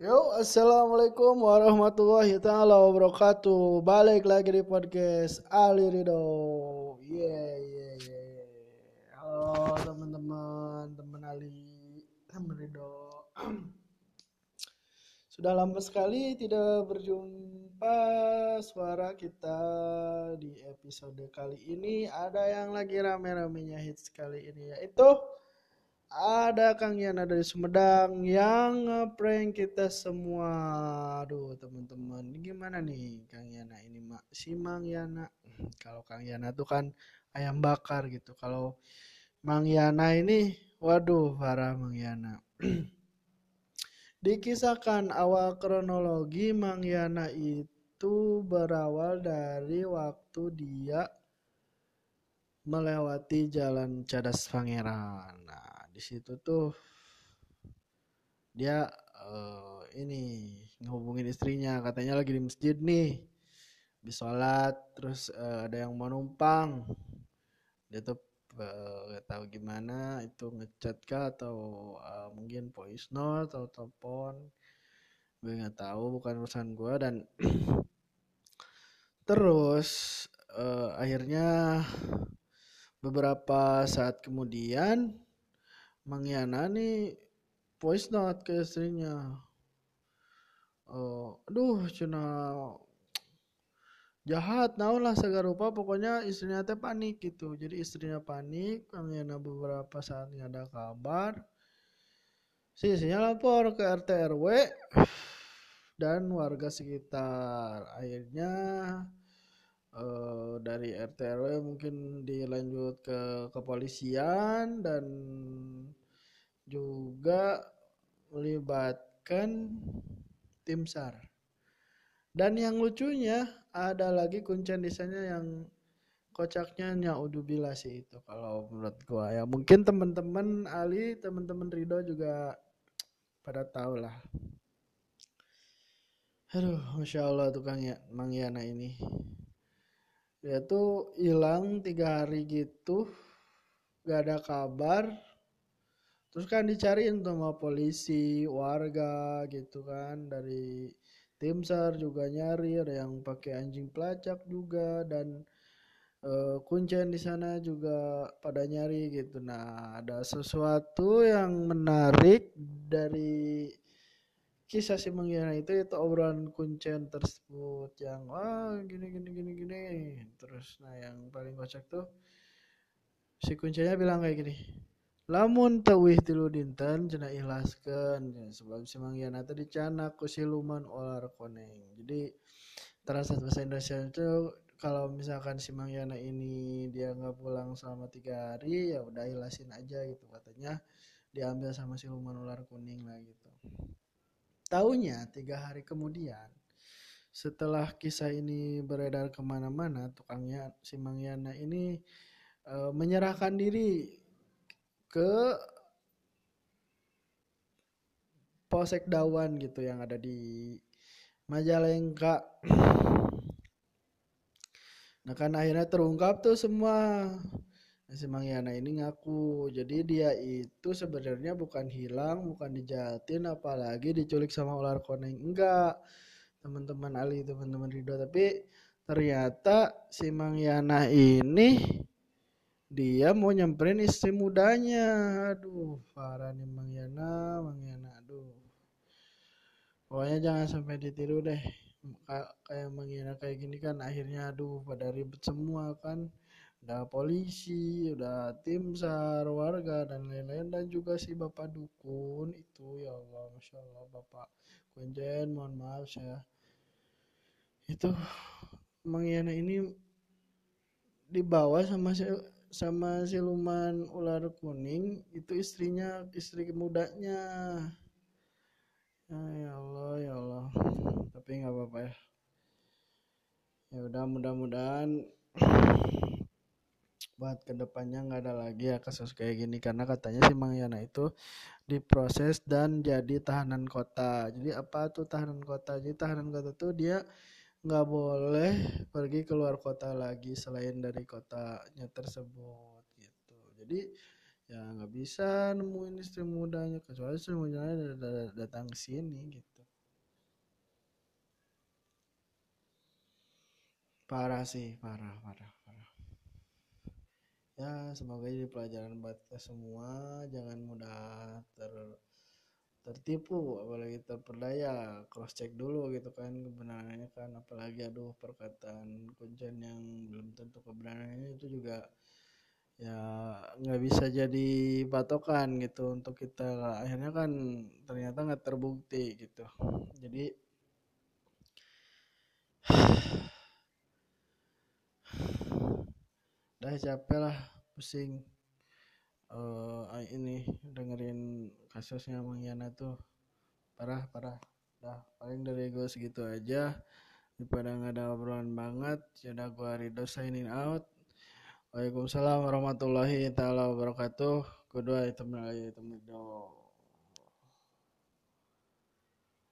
Yo, assalamualaikum warahmatullahi taala wabarakatuh. Balik lagi di podcast Ali Rido. Yeah, yeah, yeah. Halo teman-teman, teman Ali, teman Rido. Sudah lama sekali tidak berjumpa suara kita di episode kali ini. Ada yang lagi rame-ramenya hits kali ini yaitu ada Kang Yana dari Sumedang yang ngeprank kita semua. Aduh teman-teman, gimana nih Kang Yana ini mak si Mang Yana. Kalau Kang Yana tuh kan ayam bakar gitu. Kalau Mang Yana ini, waduh parah Mang Yana. Dikisahkan awal kronologi Mang Yana itu berawal dari waktu dia melewati jalan Cadas Pangeran. Nah, di situ tuh dia uh, ini ngehubungin istrinya. Katanya lagi di masjid nih di sholat terus uh, ada yang mau numpang. Dia tuh uh, gak tahu gimana itu ngechat kah atau uh, mungkin voice note atau telepon. Gue nggak tahu bukan urusan gue dan terus uh, akhirnya beberapa saat kemudian Nih voice note ke istrinya. Oh, aduh, cina jahat naon lah segala rupa. Pokoknya istrinya teh panik gitu. Jadi istrinya panik Yana beberapa saat nggak ada kabar. Si istrinya lapor ke RT RW dan warga sekitar. Akhirnya uh, dari RT RW mungkin dilanjut ke kepolisian dan juga melibatkan tim SAR. Dan yang lucunya ada lagi kuncen desainnya yang kocaknya nyaudzubillah sih itu kalau menurut gua. Ya mungkin teman-teman Ali teman-teman Rido juga pada tahu lah. Aduh masya Allah tukang ya Mang ini dia tuh hilang tiga hari gitu gak ada kabar. Terus kan dicariin sama polisi warga gitu kan dari tim sar juga nyari ada yang pakai anjing pelacak juga dan uh, kuncen di sana juga pada nyari gitu. Nah ada sesuatu yang menarik dari kisah si mengira itu itu obrolan kuncen tersebut yang wah gini gini gini gini. Terus nah yang paling kocak tuh si kuncennya bilang kayak gini lamun tawih tilu dinten cina ikhlaskan ya, sebab si manggiana tadi dicana ku siluman olar koneng. Jadi terasa bahasa Indonesia itu kalau misalkan si manggiana ini dia nggak pulang selama tiga hari ya udah ikhlasin aja gitu katanya. Diambil sama siluman ular kuning lah gitu Taunya tiga hari kemudian setelah kisah ini beredar ke mana-mana tukangnya si Mangyana ini e, menyerahkan diri ke Polsek Dawan gitu yang ada di Majalengka. Nah kan akhirnya terungkap tuh semua. Si Mangyana ini ngaku, jadi dia itu sebenarnya bukan hilang, bukan dijahatin, apalagi diculik sama ular koneng. Enggak, teman-teman Ali, teman-teman Ridho. Tapi ternyata si Mangyana ini dia mau nyamperin istri mudanya. Aduh parah nih Mang Yana Mang Yana aduh. Pokoknya jangan sampai ditiru deh. Kayak Mang Yana kayak gini kan akhirnya aduh pada ribet semua kan udah polisi udah tim sar warga dan lain-lain. Dan juga si bapak dukun itu ya Allah masya Allah bapak kunjen mohon maaf saya. Itu Mang Yana ini dibawa sama si sama siluman ular kuning. Itu istrinya istri mudanya. Ah, ya Allah ya Allah. Tapi nggak apa-apa ya. Ya udah mudah-mudahan buat ke depannya nggak ada lagi ya kasus kayak gini. Karena katanya si Mang Yana itu diproses dan jadi tahanan kota. Jadi apa tuh tahanan kota? Jadi tahanan kota tuh dia nggak boleh pergi keluar kota lagi selain dari kotanya tersebut gitu. Jadi ya nggak bisa nemuin istri mudanya kecuali istri mudanya datang ke sini gitu. Parah sih parah parah ya semoga jadi pelajaran buat semua. Jangan mudah ter tertipu apalagi terperdaya. Cross check dulu gitu kan kebenarannya kan. Apalagi aduh perkataan kuncian yang belum tentu kebenarannya itu juga ya nggak bisa jadi patokan gitu untuk kita. Akhirnya kan ternyata nggak terbukti gitu. Jadi udah capek lah pusing. Uh, ini dengerin kasusnya Mang Yana tuh. Parah parah. Dah paling dari gue segitu aja. Daripada nggak ada obrolan banget sudah ya gue Rido signing out. Waalaikumsalam warahmatullahi taala wabarakatuh. Kedua itu lagi itu